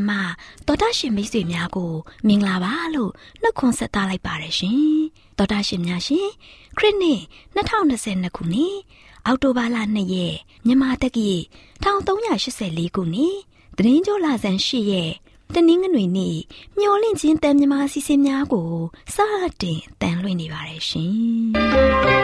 မျောလင့်ချင်းတန်လွင့်စီစဉ်မှတော်တာရှင်မိတ်ဆွေများကိုမင်္ဂလာပါလို့နှုတ်ခွန်းဆက်သလိုက်ပါရရှင်တော်တာရှင်များရှင်ခရစ်နှစ်2022ခုနှစ်အောက်တိုဘာလ2ရက်မြန်မာတက္ကီ1384ခုနှစ်သတင်းကြောလာဆန်8ရက်တနင်္ဂနွေနေ့မျောလင့်ချင်းတန်မြမာစီစဉ်များကိုစတင်တန်လွင့်နေပါတယ်ရှင်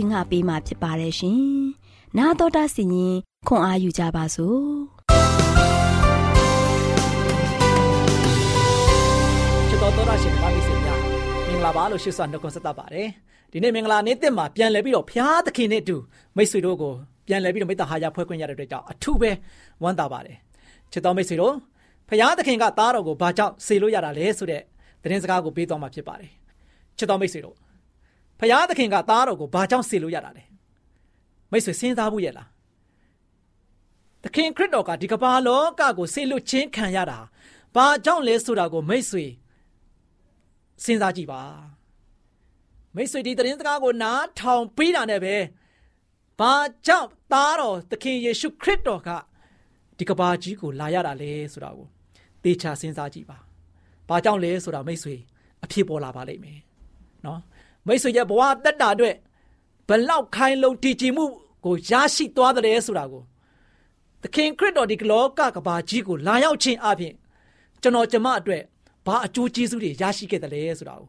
ဝင်ငါပေးมาဖြစ်ပါတယ်ရှင်။နာတော်တာစီရင်ခွန်အားယူကြပါစို့။ချစ်တော်တော်တာရှင်ပါလို့ရှေ့စွာနှုတ်ခွန်းဆက်တတ်ပါတယ်ဒီနေ့မင်္ဂလာနေ့တစ်မှာပြန်လဲပြီးတော့ဖျားသခင်နဲ့အတူမိတ်ဆွေတို့ကိုပြန်လဲပြီးတော့မိတ္တဟာရဖွဲ့ခွင့်ရတဲ့အတွက်ကြောင့်အထူးပဲဝမ်းသာပါတယ်ချစ်တော်မိတ်ဆွေတို့ဖျားသခင်ကသားတော်ကိုဘာကြောင့်စေလို့ရတာလဲဆိုတဲ့သတင်းစကားကိုပေးသွားမှာဖြစ်ပါတယ်ချစ်တော်မိတ်ဆွေတို့ ဖျားသခင်ကသားတော်ကိုဘာကြောင့်စေလို့ရတာလဲမိတ်ဆွေစဉ်းစားဖို့ရလားသခင်ခရစ်တော်ကဒီကမ္ဘာလောကကိုစေလွတ်ခြင်းခံရတာဘာကြောင့်လဲဆိုတာကိုမိတ်ဆွေစဉ်းစားကြည့်ပါမိတ်ဆွေဒီသတင်းစကားကိုနားထောင်ပြီးတာနဲ့ပဲဘာကြောင့်သားတော်သခင်ယေရှုခရစ်တော်ကဒီကဘာကြီးကိုလာရတာလဲဆိုတာကိုသေချာစဉ်းစားကြည့်ပါဘာကြောင့်လဲဆိုတာမိတ်ဆွေအဖြစ်ပေါ်လာပါလိမ့်မယ်နော် မိတ်ဆွေရဲ့ဘဝတက်တာအတွက်ဘလောက်ခိုင်လုံတည်ကြည်မှုကိုရရှိသွားတယ်ဆိုတာကိုသခင်ခရစ်တော်ဒီကလောကကဘာကြီးကိုလာရောက်ခြင်းအပြင်ကျွန်တော်ကျမအတွက်ဘာအကျိုးကျေးဇူးတွေရရှိခဲ့တယ်လဲဆိုတာကို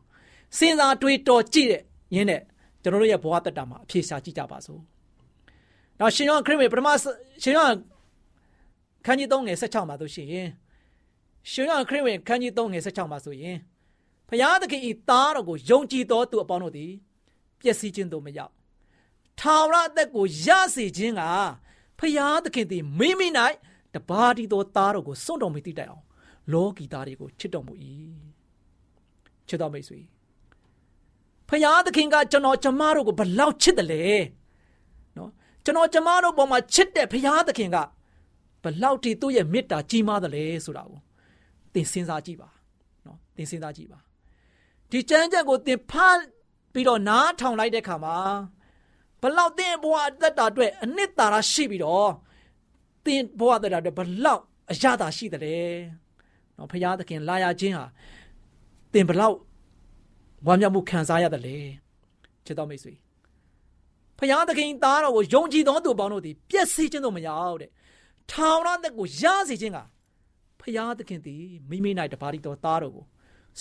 စဉ်းစားတွေးတော်ကြည့်တဲ့ရင်းနဲ့ကျွန်တော်တို့ရဲ့ဘဝတက်တာမှာအဖြေရှာကြည့်ကြပါစို့။နောက်ရှင်ယောဟန်ခရစ်ဝင်ပထမရှင်ယောဟန်ခန်းကြီး3ငယ်16မှာဆိုရှင်ရှင်ယောဟန်ခရစ်ဝင်ခန်းကြီး3ငယ်16မှာဆိုရင် ဖျားသခင်ဤသားတော်ကိုယုံကြည်တော်သူအပေါင်းတို့သည်ပျက်စီးခြင်းသို့မရောက်ထာဝရအသက်ကိုရစေခြင်းကဖျားသခင်သည်မိမိ၌တပါးတီသောသားတော်ကိုစွန့်တော်မူတည်တိုင်အောင်လောကီသားတွေကိုချစ်တော်မူ၏ချစ်တော်မိတ်ဆွေဖယားသခင်ကကျွန်တော်ကျမတို့ကိုဘလောက်ချစ်တယ်လဲနော်ကျွန်တော်ကျမတို့ပေါ်မှာချစ်တဲ့ဖယားသခင်ကဘလောက်ထိသူ့ရဲ့မေတ္တာကြီးမားတယ်လဲဆိုတာကိုသင်စဉ်းစားကြည့်ပါနော်သင်စဉ်းစားကြည့်ပါ ဒီကျမ်းချက်ကိုသင်ဖတ်ပြီးတော့နားထောင်လိုက်တဲ့အခါမှာဘလောက်သင်ဘဝအသက်တာအတွက်အနှစ်သာရရှိပြီးတော့သင်ဘဝအသက်တာအတွက်ဘလောက်အရသာရှိတယ်လဲနော်ဖယားသခင်လာရခြင်းဟာသင်ဘလောက်ဝမ်းမြောက်မှုခံစားရတယ်လေချစ်တော်မိတ်ဆွေဖယားသခင်သားတော်ကိုယုံကြည်သောသူပေါင်းတို့သည်ပျက်စီးခြင်းတို့မရောက်တဲ့ထောင်ရတဲ့ကိုရစေခြင်းကဖယားသခင်သည်မိမိ၌တပါးတော်သားတော်ကို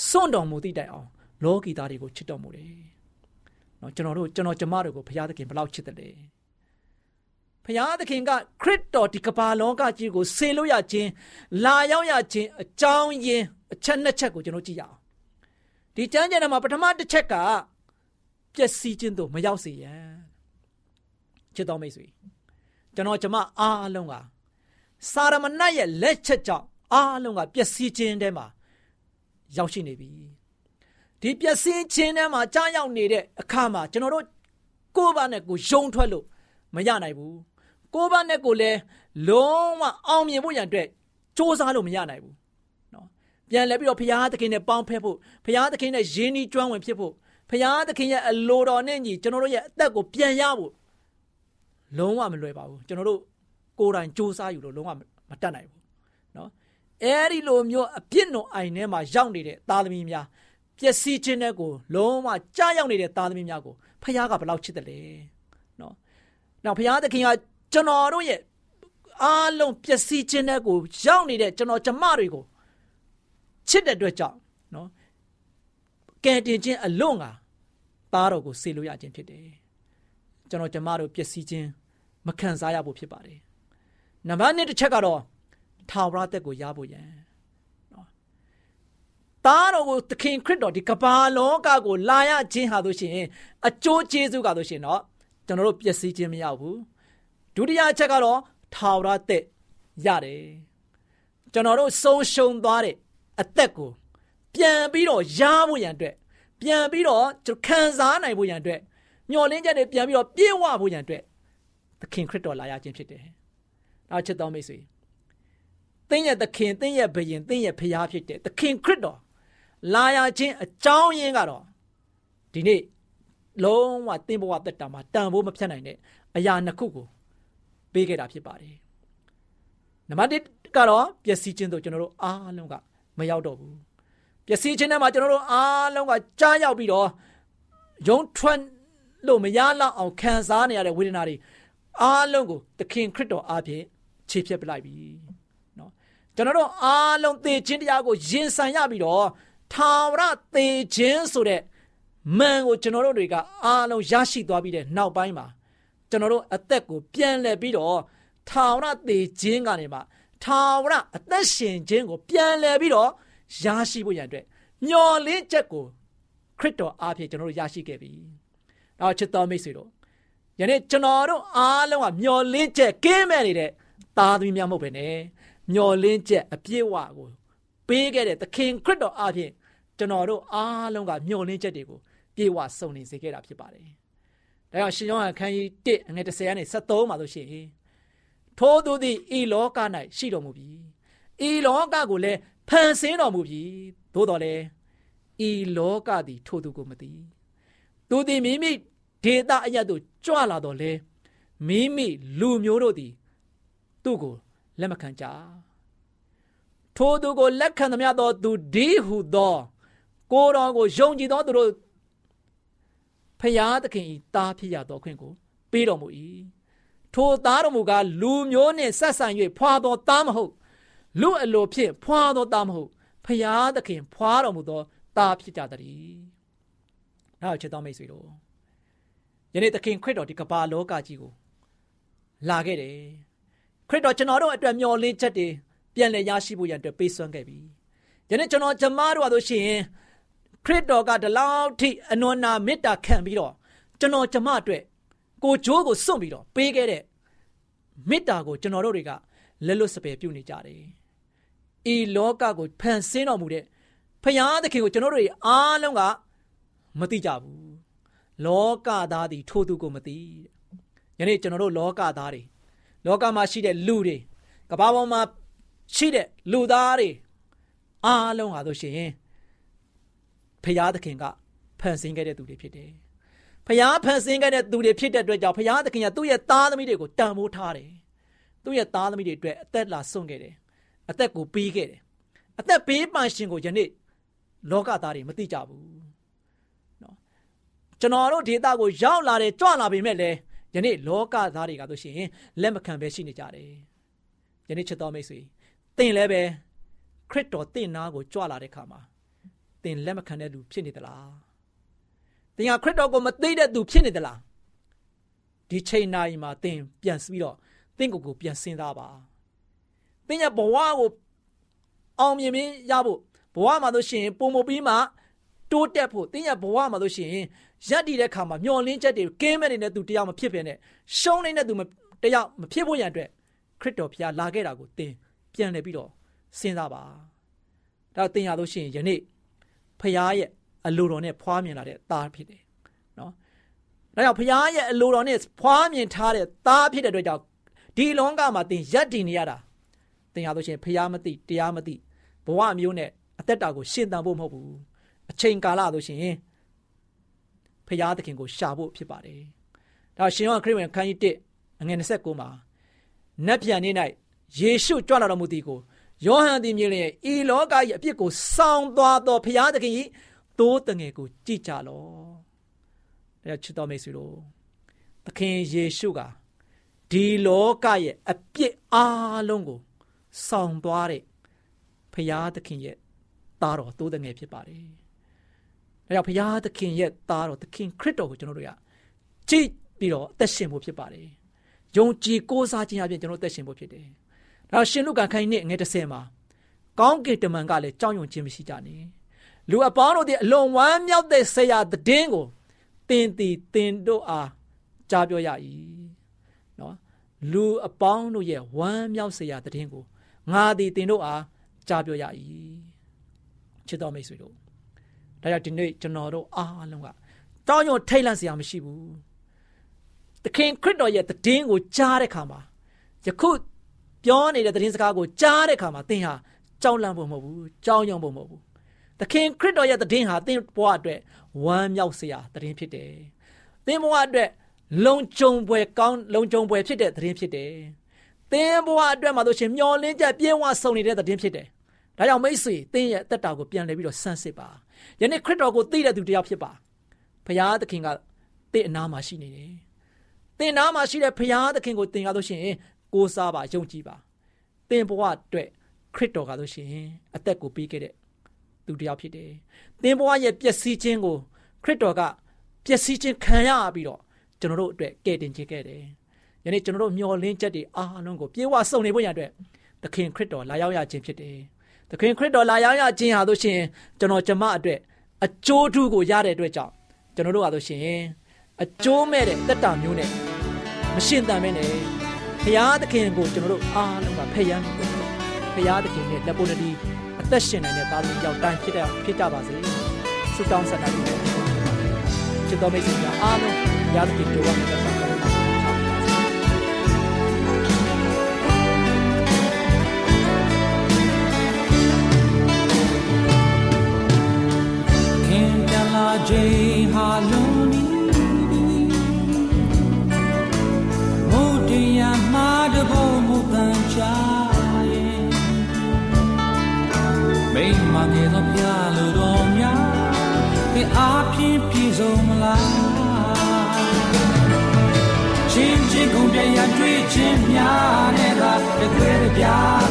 စွန့်တော်မူသည့်တိုင်အောင် လောကီသားတွေကိုချစ်တော်မူတယ်။နော်ကျွန်တော်တို့ကျွန်တော်ကျမတို့ကိုဖယားသခင်ဘယ်လောက်ချစ်တယ်လဲ။ဖယားသခင်ကခရစ်တော်ဒီကမ္ဘာလောကကြီးကိုဆေလို့ရခြင်းလာရောက်ရခြင်းအကြောင်းရင်းအချက်နှစ်ချက်ကိုကျွန်တော်ကြည့်ရအောင်ဒီကျမ်းကျမ်းထဲမှာပထမတစ်ချက်ကပျက်စီးခြင်းတို့မရောက်စေရန်ချစ်တော်မိတ်ဆွေကျွန်တော်ကျမအားလုံးကစာရမဏတ်ရဲ့လက်ချက်ကြောင့်အားလုံးကပျက်စီးခြင်းထဲမှာရောက်ရှိနေပြီ ဒီပျက်စီးခြင်းထဲမှာကြားရောက်နေတဲ့အခါမှာကျွန်တော်တို့ကိုယ်ပါနဲ့ကိုယုံထွက်လို့မရနိုင်ဘူးကိုယ်ပါနဲ့ကိုလည်းလုံးဝအောင်မြင်ဖို့ရန်အတွက်စ조사လို့မရနိုင်ဘူးပြန်လဲပြီးတော့ဘုရားသခင်နဲ့ပေါင်းဖက်ဖို့ဘုရားသခင်နဲ့ယဉ်ဤကျွမ်းဝင်ဖြစ်ဖို့ဘုရားသခင်ရဲ့အလိုတော်နဲ့ညီကျွန်တော်တို့ရဲ့အသက်ကိုပြန်ရဖို့လုံးဝမလွယ်ပါဘူးကျွန်တော်တို့ကိုယ်တိုင်စူးစမ်းယူလို့လုံးဝမတတ်နိုင်ဘူးเนาะအဲဒီလိုမျိုးအပြစ်နုံအိုင်ထဲမှာရောက်နေတဲ့သားသမီးများ ပျက်စီးခြင်းတဲ့ကိုလုံးဝကြားရောက်နေတဲ့သားသမီးများကိုဖခင်ကဘလောက်ချစ်တယ်လဲနော်။နောက်ဖခင်သခင်ကကျွန်တော်တို့ရဲ့အားလုံးပျက်စီးခြင်းတဲ့ကိုရောက်နေတဲ့ကျွန်တော်ကျမတွေကိုချစ်တဲ့အတွက်ကြောင့်နော်ကယ်တင်ခြင်းအလွန်ကသားတော်ကိုစေလို့ရခြင်းဖြစ်တယ်။ကျွန်တော်ကျမတို့ပျက်စီးခြင်းမခံစားရဖို့ဖြစ်ပါတယ်။နံပါတ်1တစ်ချက်ကတော့ထာဝရတက်ကိုရဖို့ရန်။ သားတော်ကိုသခင်ခရစ်တော်ဒီကဘာလောကကိုလာရခြင်းဟာဆိုရှင်အကျိုးကျေးဇူးကဆိုရှင်တော့ကျွန်တော်တို့ပျက်စီးခြင်းမရဘူးဒုတိယအချက်ကတော့ထာဝရသက်ရတယ်ကျွန်တော်တို့ဆုံးရှုံးသွားတဲ့အသက်ကိုပြန်ပြီးတော့ရဖို့ရန်အတွက်ပြန်ပြီးတော့ခံစားနိုင်ဖို့ရန်အတွက်မျော်လင့်ချက်တွေပြန်ပြီးတော့ပြည့်ဝဖို့ရန်အတွက်သခင်ခရစ်တော်လာရခြင်းဖြစ်တယ်။နောက်ချစ်တော်မိတ်ဆွေသင်ရဲ့သခင်သင်ရဲ့ဘုရင်သင်ရဲ့ဖခင်ဖြစ်တဲ့သခင်ခရစ်တော် လာရခြင်းအကြောင်းရင်းကတော့ဒီနေ့လုံးဝသင်ဘဝတက်တာမှာတန်ဖိုးမဖြတ်နိုင်တဲ့အရာနှစ်ခုကိုပေးခဲ့တာဖြစ်ပါတယ်။နံပါတ်1ကတော့ပျက်စီးခြင်းတို့ကျွန်တော်တို့အားလုံးကမရောက်တော့ဘူး။ပျက်စီးခြင်းထဲမှာကျွန်တော်တို့အားလုံးကကြားရောက်ပြီးတော့ယုံထွက်လို့မရလောက်အောင်ခံစားနေရတဲ့ဝေဒနာတွေအားလုံးကိုသခင်ခရစ်တော်အားဖြင့်ခြေဖြတ်ပလိုက်ပြီ။နော်။ကျွန်တော်တို့အားလုံးသေခြင်းတရားကိုရင်ဆိုင်ရပြီးတော့ ထာဝရသေခြင်းဆိုတဲ့မန်ကိုကျွန်တော်တို့တွေကအားလုံးရရှိသွားပြီးတဲ့နောက်ပိုင်းမှာကျွန်တော်တို့အသက်ကိုပြန်လှည့်ပြီးတော့ထာဝရသေခြင်းကနေမှထာဝရအသက်ရှင်ခြင်းကိုပြန်လည်ပြီးတော့ရရှိဖို့ရန်အတွက်မျော်လင့်ချက်ကိုခခရစ်တော်အားဖြင့်ကျွန်တော်တို့ရရှိခဲ့ပြီ။နောက်ချစ်တော်မိတ်ဆွေတို့ယနေ့ကျွန်တော်တို့အားလုံးကမျော်လင့်ချက်ကင်းမဲ့နေတဲ့သားသမီးများမဟုတ်ပဲနဲ့မျော်လင့်ချက်အပြည့်အဝကိုပေးခဲ့တဲ့သခင်ခရစ်တော်အားဖြင့် ကျွန်တော်တို့အားလုံးကမျှော်လင့်ချက်တွေကိုပြေဝစုံနေစေခဲ့တာဖြစ်ပါတယ်။ဒါကြောင့်ရှင်ယောဟန်ခန်းကြီး1အငယ်30ကနေ73မှာဆိုရှင်ထိုးသူသည်ဤလောက၌ရှိတော်မူပြီ။ဤလောကကိုလည်းဖန်ဆင်းတော်မူပြီ။သို့တော်လည်းဤလောကသည်ထိုသူကိုမသိ။သူသည်မိမိဒေတာအရတ်တို့ကြွလာတော်လဲမိမိလူမျိုးတို့သည်သူ့ကိုလက်မခံကြ။ထိုသူကိုလက်ခံသမျှသောသူဒီဟုသော ကိုတော်ကိုယုံကြည်သောသူတို့ဖျားသခင်ဤသားဖြစ်ရသောခွင့်ကိုပေးတော်မူ၏ထိုသားတော်မူကားလူမျိုးနှင့်ဆက်ဆံ၍ဖွာသောသားမဟုတ်လူအလိုဖြင့်ဖွာသောသားမဟုတ်ဖျားသခင်ဖွာတော်မူသောသားဖြစ်ကြသည်။နောက်ချစ်တော်မိတ်ဆွေတို့ယနေ့သခင်ခရစ်တော်ဒီကမ္ဘာလောကကြီးကိုလာခဲ့တယ်။ခရစ်တော်ကျွန်တော်တို့အတွက်မျှော်လင့်ချက်တွေပြန်လည်ရရှိဖို့ရန်အတွက်ပေးစွမ်းခဲ့ပြီ။ယနေ့ကျွန်တော်ကျမတို့အရဆိုရှင် ခရစ်တော်ကဒီလောက်ထိအနွမ်းနာမေတ္တာခံပြီးတော့ကျွန်တော်ကျမအတွက်ကိုဂျိုးကိုစွန့်ပြီးတော့ပေးခဲ့တဲ့မေတ္တာကိုကျွန်တော်တို့တွေကလက်လွတ်စပယ်ပြုနေကြတယ်။ဤလောကကိုဖန်ဆင်းတော်မူတဲ့ဖယားသခင်ကိုကျွန်တော်တို့အားလုံးကမသိကြဘူး။လောကသားသည်ထိုသူကိုမသိ။ယနေ့ကျွန်တော်တို့လောကသားတွေလောကမှာရှိတဲ့လူတွေကမ္ဘာပေါ်မှာရှိတဲ့လူသားတွေအားလုံးဟာဆိုရှင် ဖရာသခင်ကဖန်ဆင်းခဲ့တဲ့သူတွေဖြစ်တယ်။ဖရာဖန်ဆင်းခဲ့တဲ့သူတွေဖြစ်တဲ့အတွက်ကြောင့်ဖရာသခင်ကသူ့ရဲ့သားသမီးတွေကိုတန်ဖိုးထားတယ်။သူ့ရဲ့သားသမီးတွေအတွက်အသက်လာဆုံးခဲ့တယ်။အသက်ကိုပေးခဲ့တယ်။အသက်ပေးပန်ရှင်ကိုယနေ့လောကသားတွေမသိကြဘူး။နော်။ကျွန်တော်တို့ဒေတာကိုရောက်လာတယ်ကြွလာပေမဲ့လည်းယနေ့လောကသားတွေကဆိုရှင်လက်မခံပဲရှိနေကြတယ်။ယနေ့ချစ်တော်မိတ်ဆွေတင်လည်းပဲခရစ်တော်တင့်နာကိုကြွလာတဲ့ခါမှာ သင်လက်မခံတဲ့လူဖြစ်နေသလားသင်ဟာခရစ်တော်ကိုမသိတဲ့သူဖြစ်နေသလားဒီချိန်နာရီမှာသင်ပြန်ပြီးတော့သင်ကိုယ်ကိုပြန်စဉ်းစားပါသင်ရဲ့ဘဝကိုအောင်မြင်မင်းရဖို့ဘဝမှာလို့ရှိရင်ပုံမပြီးမှတိုးတက်ဖို့သင်ရဲ့ဘဝမှာလို့ရှိရင်ရက်တည်တဲ့ခါမှာမျောလင်းချက်ကင်းမဲ့နေတဲ့သူတယောက်မဖြစ်ပဲနဲ့ရှုံးနေတဲ့သူတယောက်မဖြစ်ဖို့ရန်အတွက်ခရစ်တော်ဖျားလာခဲ့တာကိုသင်ပြန်လည်ပြီးတော့စဉ်းစားပါဒါသင်ရလို့ရှိရင်ယနေ့ ဖခင်ရဲ့အလိုတော်နဲ့ဖွားမြင်လာတဲ့သားဖြစ်တယ်နော်။ဒါကြောင့်ဖခင်ရဲ့အလိုတော်နဲ့ဖွားမြင်ထားတဲ့သားဖြစ်တဲ့အတွက်ကြောင့်ဒီလောကမှာသင်ရက်တည်နေရတာသင်ရလို့ရှိရင်ဖခင်မသိတရားမသိဘဝမျိုးနဲ့အသက်တာကိုရှင်းတန်ဖို့မဟုတ်ဘူး။အချိန်ကာလလို့ရှိရင်ဖခင်သခင်ကိုရှာဖို့ဖြစ်ပါတယ်။ဒါရှင်ယောဟန်ခရစ်ဝင်ခန်းကြီး1အငယ်29မှာနတ်ပြန်နေ၌ယေရှုကြွလာတော်မူသည်ကို ယောဟန်သည်မြင်လျင်ဤလောက၏အပြစ်ကိုဆောင်းသွားသောဘုရားသခင်၏သိုးတငယ်ကိုကြည်ကြလော။ဒါချစ်တော်မိတ်ဆွေတို့သခင်ယေရှုကဒီလောကရဲ့အပြစ်အလုံးကိုဆောင်းသွားတဲ့ဘုရားသခင်ရဲ့သားတော်သိုးတငယ်ဖြစ်ပါတယ်။ဒါကြောင့်ဘုရားသခင်ရဲ့သားတော်သခင်ခရစ်တော်ကိုကျွန်တော်တို့ကကြည်ပြီးတော့အသက်ရှင်ဖို့ဖြစ်ပါတယ်။ယုံကြည်ကိုးစားခြင်းအပြင်ကျွန်တော်အသက်ရှင်ဖို့ဖြစ်တယ်။ ဒါရှင်လုကာခိုင်းနေငွေ30မှာကောင်းကင်တမန်ကလည်းကြောက်ရွံ့ခြင်းမရှိကြနဲ့လူအပေါင်းတို့သည်အလွန်ဝမ်းမြောက်တဲ့ဆရာတည်င်းကိုတင်တီတင်တို့အားကြားပြောရ၏နော်လူအပေါင်းတို့ရဲ့ဝမ်းမြောက်ဆရာတည်င်းကိုငါသည်တင်တို့အားကြားပြောရ၏ချစ်တော်မိတ်ဆွေတို့ဒါကြောင့်ဒီနေ့ကျွန်တော်တို့အားလုံးကတောင်းရွံ့ထိတ်လန့်စရာမရှိဘူးသခင်ခရစ်တော်ရဲ့တည်င်းကိုကြားတဲ့အခါမှာယခု ပြောနေတဲ့သတင်းစကားကိုကြားတဲ့အခါမှာသင်ဟာကြောက်လန့်ဖို့မဟုတ်ဘူးကြောက်ရွံ့ဖို့မဟုတ်ဘူးသခင်ခရစ်တော်ရဲ့သတင်းဟာသင်ဘဝအတွက်ဝမ်းမြောက်စရာသတင်းဖြစ်တယ်သင်ဘဝအတွက်လုံခြုံပွဲကောင်းလုံခြုံပွဲဖြစ်တဲ့သတင်းဖြစ်တယ်သင်ဘဝအတွက်မှာဆိုရှင်မျောလင်းချက်ပြည့်ဝစုံနေတဲ့သတင်းဖြစ်တယ်ဒါကြောင့်မိတ်ဆွေသင်ရဲ့အသက်တာကိုပြန်လည်ပြီးတော့ဆန်းစစ်ပါယနေ့ခရစ်တော်ကိုသိတဲ့သူတယောက်ဖြစ်ပါဘုရားသခင်ကသင်အနာမှာရှိနေတယ်သင်နာမှာရှိတဲ့ဘုရားသခင်ကိုသင်ရလို့ရှိရင် ကိုးစားပါယုံကြည်ပါသင်ဘဝအတွက်ခရစ်တော်ကဆိုရှင်အသက်ကိုပေးခဲ့တဲ့သူတစ်ယောက်ဖြစ်တယ်သင်ဘဝရဲ့ပျက်စီးခြင်းကိုခရစ်တော်ကပျက်စီးခြင်းခံရပြီးတော့ကျွန်တော်တို့အတွက်ကယ်တင်ခြင်းခဲ့တယ်ယနေ့ကျွန်တော်တို့မျှော်လင့်ချက်တွေအားလုံးကိုပြေဝစုံနေဖို့ရတဲ့သခင်ခရစ်တော်လာရောက်ရခြင်းဖြစ်တယ်သခင်ခရစ်တော်လာရောက်ရခြင်းဟာဆိုရှင်ကျွန်တော်ကျမအတွက်အကျိုးတူကိုရတဲ့အတွက်ကြောင့်ကျွန်တော်တို့ကဆိုရှင်အကျိုးမဲ့တဲ့တက်တာမျိုးနဲ့မရှင်တန်မဲနဲ့ ဘုရားသခင်ကိုကျွန်တော်တို့အားလုံးကဖျက်ပြီးတော့ဘုရားသခင်နဲ့လက်ပေါ်တည်းအသက်ရှင်နိုင်တဲ့သားသမီးယောက်တိုင်းဖြစ်တဲ့ဖြစ်ကြပါစေဆုတောင်းဆန္ဒပြုတယ်ချစ်တော်မိတ်ဆွေများအားလုံးဘုရားသခင်ကြောက်ရတဲ့ဆက်ဆံချိန်ဟာလုံးနီ မှာတဖို့မူတန်ချရဲ့မိမငယ်သောပြလို့တော်များဒီအားဖြင့်ပြည်စုံမလားချင်းချင်းကုန်ပြရတွေ့ချင်းများနဲ့သာတကယ်ပြ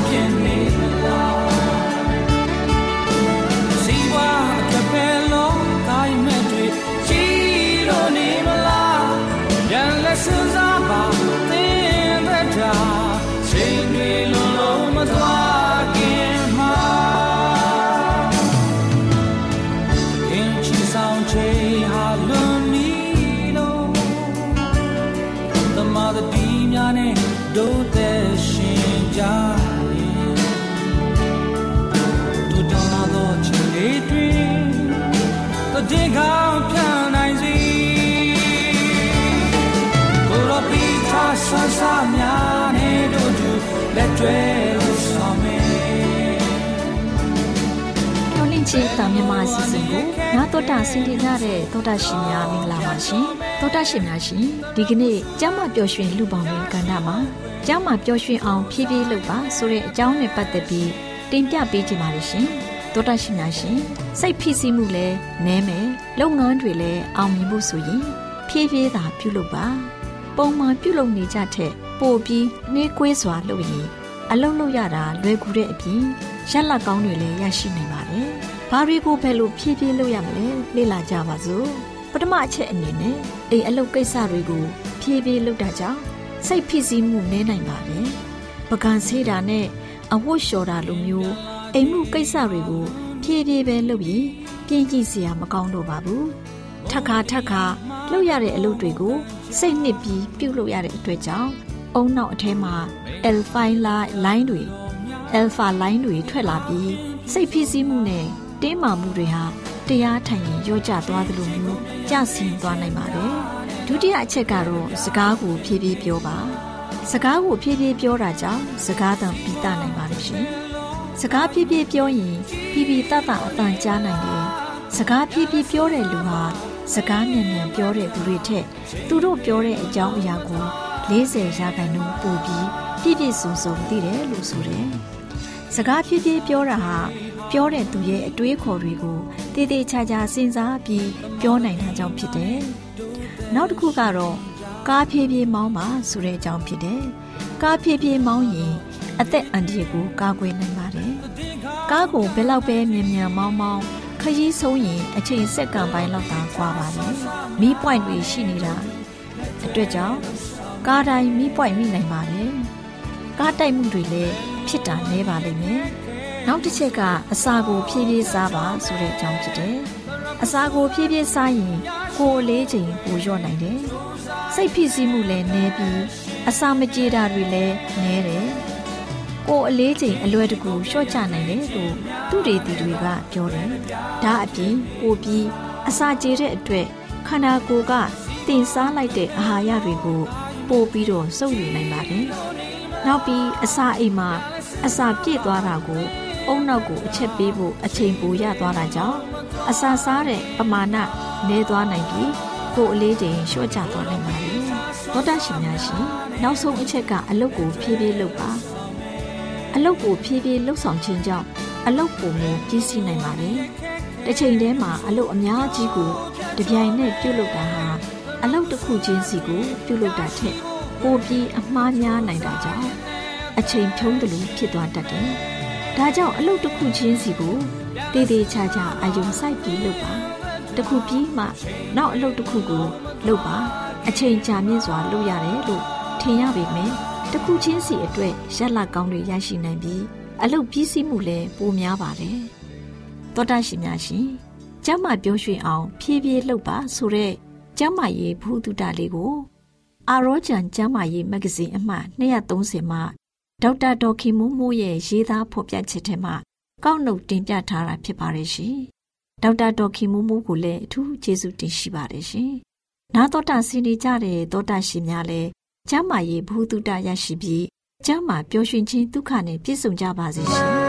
ဖြစ်နေလား တွဲလို့ဆောင်မေတော်လင့်ချေတာမြန်မာအစီအစဉ်ကိုနာတော်တာဆင်တင်ကြတဲ့သောတာရှင်များမင်္ဂလာပါရှင်သောတာရှင်များရှင်ဒီကနေ့ကျမ်းမာပျော်ရွှင်လူပေါင်းရဲ့ကဏ္ဍမှာကျမ်းမာပျော်ရွှင်အောင်ဖြည်းဖြည်းလုပ်ပါဆိုတဲ့အကြောင်းနဲ့ပတ်သက်ပြီးတင်ပြပေးချင်ပါတယ်ရှင်သောတာရှင်များရှင်စိတ်ဖိစီးမှုလည်းနည်းမယ်လုပ်ငန်းတွေလည်းအောင်မြင်ဖို့ဆိုရင်ဖြည်းဖြည်းသာပြုလုပ်ပါပုံမှန်ပြုလုပ်နေကြတဲ့ပို့ပြီးနှေးကွေးစွာလုပ်ရင် အလုံးလုံးရတာလွယ်ကူတဲ့အပြင်ရက်လက်ကောင်းတွေလည်းရရှိနိုင်ပါတယ်။ဘာတွေကိုဘယ်လိုဖြည်းဖြည်းလုပ်ရမလဲလေ့လာကြပါစို့။ပထမအချက်အနေနဲ့အိမ်အလုပ်ကိစ္စတွေကိုဖြည်းဖြည်းလုပ်တာကြောင့်စိတ်ဖိစီးမှုနည်းနိုင်ပါတယ်။ပကံဆေးတာနဲ့အဝတ်လျှော်တာလိုမျိုးအိမ်မှုကိစ္စတွေကိုဖြည်းဖြည်းပဲလုပ်ရင်ပြင်းကြည့်စရာမကောင်းတော့ပါဘူး။ထက်ခါထက်ခါလုပ်ရတဲ့အလုပ်တွေကိုစိတ်နှစ်ပြီးပြုတ်လုပ်ရတဲ့အတွက်ကြောင့် အုံနောက်အထဲမှာ alpha line တွေ alpha line တွေထွက်လာပြီးစိတ်ဖိစီးမှုနဲ့တင်းမာမှုတွေဟာတရားထိုင်ရင်ရောကျသွားသလိုမျိုးကျဆင်းသွားနိုင်ပါတယ်။ဒုတိယအချက်ကတော့စကားကိုဖြည်းဖြည်းပြောပါ။စကားကိုဖြည်းဖြည်းပြောတာကြောင့်စကားတန်ပြီးတနိုင်ပါလို့ရှင်။စကားဖြည်းဖြည်းပြောရင်ဖြည်းဖြည်းတတ်တာအတန်ကြားနိုင်တယ်။စကားဖြည်းဖြည်းပြောတဲ့လူဟာစကားမြန်မြန်ပြောတဲ့သူတွေထက်သူတို့ပြောတဲ့အကြောင်းအရာကို 40ရာခိုင်နှုန်းပိုပြီးပြည့်ပြည့်စုံစုံသိတယ်လို့ဆိုတယ်။စကားဖြည်းဖြည်းပြောတာဟာပြောတဲ့သူရဲ့အတွေးခေါ်တွေကိုတည်တည်ချာချာစဉ်းစားပြီးပြောနိုင်တာကြောင့်ဖြစ်တယ်။နောက်တစ်ခုကတော့ကားဖြည်းဖြည်းမောင်းပါဆိုတဲ့အကြောင်းဖြစ်တယ်။ကားဖြည်းဖြည်းမောင်းရင်အသက်အန္တရာယ်ကိုကာကွယ်နိုင်ပါတယ်။ကားကိုဘယ်လောက်ပဲမြန်မြန်မောင်းမောင်းခရီးဆုံးရင်အချိန်စက္ကန့်ပိုင်းလောက်သာကွာပါတယ်။မီးပွိုင်တွေရှိနေတာအတွက်ကြောင့် ကားတိုင်းမီးပွိုင်မိနိုင်ပါတယ်။ကားတိုက်မှုတွေလည်းဖြစ်တာနည်းပါလိမ့်မယ်။နောက်တစ်ချက်ကအစာကိုဖြည်းဖြည်းစားပါဆိုတဲ့အကြောင်းဖြစ်တယ်။အစာကိုဖြည်းဖြည်းစားရင်ကိုယ်အလေးချိန်ပိုလျော့နိုင်တယ်။စိတ်ဖိစီးမှုလည်းနည်းပြီးအစာမကြေတာတွေလည်းနည်းတယ်။ကိုယ်အလေးချိန်အလွယ်တကူလျှော့ချနိုင်တယ်လို့သူတွေတီတွေကပြောတယ်။ဒါအပြင်ပိုပြီးအစာကြေတဲ့အတွက်ခန္ဓာကိုယ်ကတင်စားလိုက်တဲ့အာဟာရတွေကို ပို့ပြီးတော့စုပ်ယူနိုင်ပါတယ်။နောက်ပြီးအစာအိမ်မှာအစာပြည့်သွားတာကိုအုံနောက်ကိုအချက်ပေးဖို့အချိန်ပိုရသွားတာကြောင့်အစာစားတဲ့ပမာဏနည်းသွားနိုင်ပြီးကိုယ်အလေးချိန်လျှော့ချသွားနိုင်ပါတယ်။သောတာရှင်များရှင်နောက်ဆုံးအချက်ကအလုတ်ကိုဖြည်းဖြည်းလုပ်ပါ။အလုတ်ကိုဖြည်းဖြည်းလှုပ်ဆောင်ခြင်းကြောင့်အလုတ်ပုံကိုကြီးစီးနိုင်ပါတယ်။တစ်ချိန်တည်းမှာအလုတ်အများကြီးကိုတပြိုင်နက်ပြုတ်လုပ်တာဟာ အလုတ်တစ်ခုချင်းစီကိုပြုတ်လုပ်တာထက်ပိုပြီးအမှားများနိုင်တာကြောင့်အချိန်ဖြုံးတယ်လို့ဖြစ်သွားတတ်တယ်။ဒါကြောင့်အလုတ်တစ်ခုချင်းစီကိုတည်တည်ချာချာအယုံစိုက်ပြီးလုပ်ပါ။တစ်ခုပြီးမှနောက်အလုတ်တစ်ခုကိုလုပ်ပါအချိန်ကြာမြင့်စွာလုပ်ရတယ်လို့ထင်ရပေမယ့်တစ်ခုချင်းစီအတွက်ရက်လက်ကောင်းတွေရရှိနိုင်ပြီးအလုတ်ပြီးစီးမှုလည်းပိုများပါတယ်။သောတာရှင်များရှင်ကျကျမ်းမာပြောရွှင်အောင် ဖြည်းဖြည်းလှုပ်ပါဆိုတဲ့ ကျမ်းမာရေးဘုဒ္ဓတာလေးကိုအာရောဂျန်ကျမ်းမာရေးမဂ္ဂဇင်းအမှတ်230မှာဒေါက်တာဒေါ်ခင်မိုးမိုးရဲ့ရေးသားဖော်ပြချက်ထဲမှာကောက်နှုတ်တင်ပြထားတာဖြစ်ပါတယ်ရှင်။ဒေါက်တာဒေါ်ခင်မိုးမိုးကိုလည်းအထူးကျေးဇူးတင်ရှိပါတယ်ရှင်။နာတော်တာဆင်းနေကြတဲ့သောတာရှင်များလည်းကျမ်းမာရေးဘုဒ္ဓတာရရှိပြီးကျမ်းမာပျော်ရွှင်ခြင်းဒုက္ခနဲ့ပြည့်စုံကြပါစေရှင်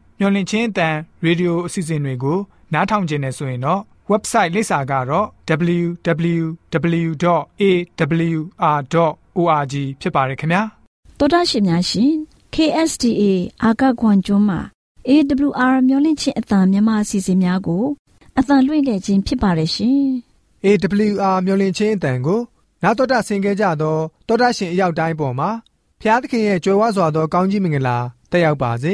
မျော်လင့်ခြင်းအတန်ရေဒီယိုအစီအစဉ်တွေကိုနားထောင်ခြင်းနဲ့ဆိုရင်တော့ website လိပ်စာကတော့ www.awr.org ဖြစ်ပါတယ်ခင်ဗျာတောတာရှင်များရှင် KSTA အာကခွန်ကျွန်းမှာ AWR မျိုးလင့်ချင်းအတံမြန်မာအစီအစဉ်များကိုအတံလွှင့်ခဲ့ခြင်းဖြစ်ပါတယ်ရှင် AWR မျော်လင့်ခြင်းအတန်ကိုနာတော်တာဆင် gay ကြတော့တောတာရှင်အရောက်တိုင်းပေါ်မှာဖျားသခင်ရဲ့ကြွယ်ဝစွာသောကောင်းကြီးမင်္ဂလာတက်ရောက်ပါစေ